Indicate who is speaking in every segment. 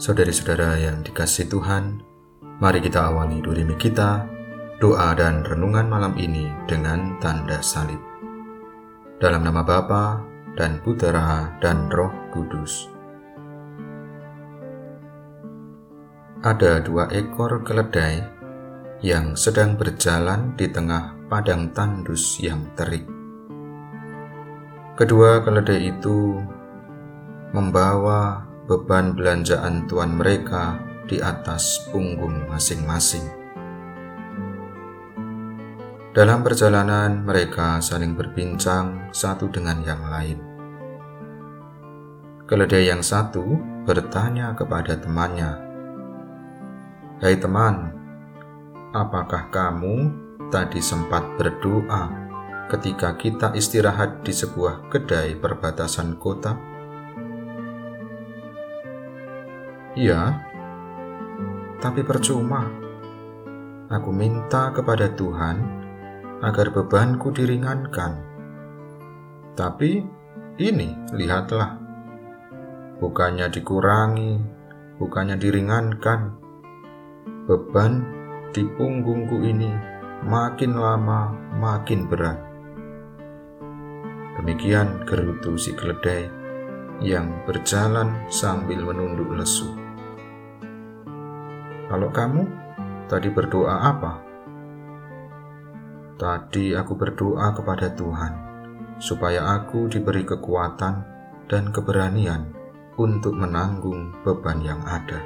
Speaker 1: Saudari-saudara yang dikasih Tuhan, mari kita awali durimi kita, doa dan renungan malam ini dengan tanda salib. Dalam nama Bapa dan Putera dan Roh Kudus. Ada dua ekor keledai yang sedang berjalan di tengah padang tandus yang terik. Kedua keledai itu membawa beban belanjaan tuan mereka di atas punggung masing-masing. Dalam perjalanan, mereka saling berbincang satu dengan yang lain. Keledai yang satu bertanya kepada temannya, "Hai teman, apakah kamu tadi sempat berdoa ketika kita istirahat di sebuah kedai perbatasan kota?"
Speaker 2: Iya, tapi percuma. Aku minta kepada Tuhan agar bebanku diringankan. Tapi ini, lihatlah, bukannya dikurangi, bukannya diringankan. Beban di punggungku ini makin lama makin berat. Demikian gerutu si keledai yang berjalan sambil menunduk lesu. Kalau kamu tadi berdoa apa? Tadi aku berdoa kepada Tuhan supaya aku diberi kekuatan dan keberanian untuk menanggung beban yang ada.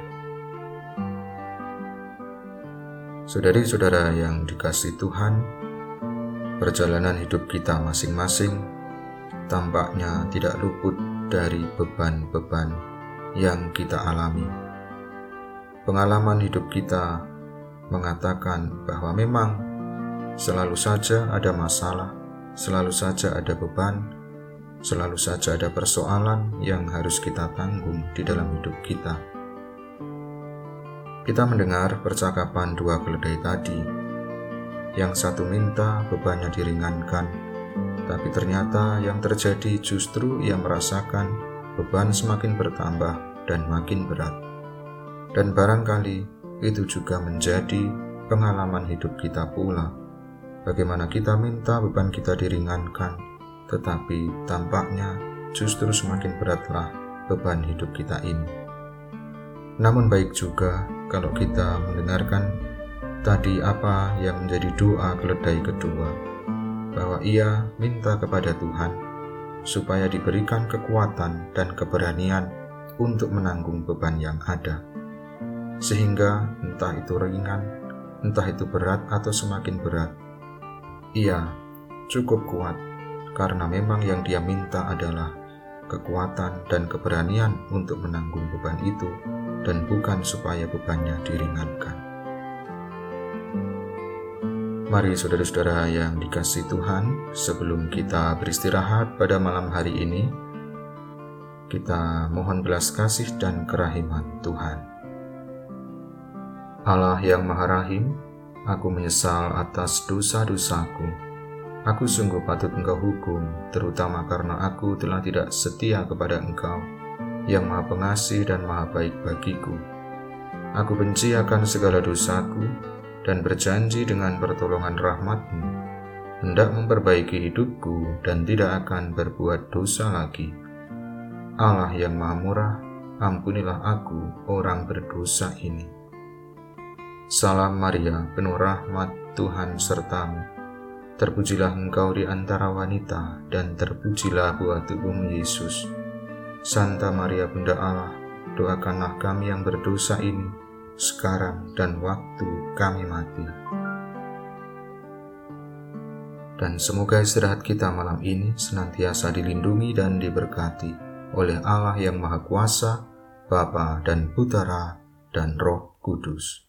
Speaker 2: Saudari-saudara yang dikasih Tuhan, perjalanan hidup kita masing-masing tampaknya tidak luput dari beban-beban yang kita alami. Pengalaman hidup kita mengatakan bahwa memang selalu saja ada masalah, selalu saja ada beban, selalu saja ada persoalan yang harus kita tanggung di dalam hidup kita. Kita mendengar percakapan dua keledai tadi. Yang satu minta bebannya diringankan, tapi ternyata yang terjadi justru ia merasakan beban semakin bertambah dan makin berat. Dan barangkali itu juga menjadi pengalaman hidup kita pula. Bagaimana kita minta beban kita diringankan, tetapi tampaknya justru semakin beratlah beban hidup kita ini. Namun baik juga kalau kita mendengarkan tadi apa yang menjadi doa keledai kedua bahwa ia minta kepada Tuhan supaya diberikan kekuatan dan keberanian untuk menanggung beban yang ada, sehingga entah itu ringan, entah itu berat atau semakin berat, ia cukup kuat karena memang yang dia minta adalah kekuatan dan keberanian untuk menanggung beban itu, dan bukan supaya bebannya diringankan. Mari saudara-saudara yang dikasih Tuhan, sebelum kita beristirahat pada malam hari ini, kita mohon belas kasih dan kerahiman Tuhan. Allah yang Maha Rahim, aku menyesal atas dosa-dosaku. Aku sungguh patut engkau hukum, terutama karena aku telah tidak setia kepada engkau, yang maha pengasih dan maha baik bagiku. Aku benci akan segala dosaku, dan berjanji dengan pertolongan rahmatmu, hendak memperbaiki hidupku dan tidak akan berbuat dosa lagi. Allah yang maha murah, ampunilah aku orang berdosa ini. Salam Maria, penuh rahmat Tuhan sertamu. Terpujilah engkau di antara wanita, dan terpujilah buah tubuhmu Yesus. Santa Maria Bunda Allah, doakanlah kami yang berdosa ini, sekarang dan waktu kami mati. Dan semoga istirahat kita malam ini senantiasa dilindungi dan diberkati oleh Allah yang Maha Kuasa, Bapa dan Putera dan Roh Kudus.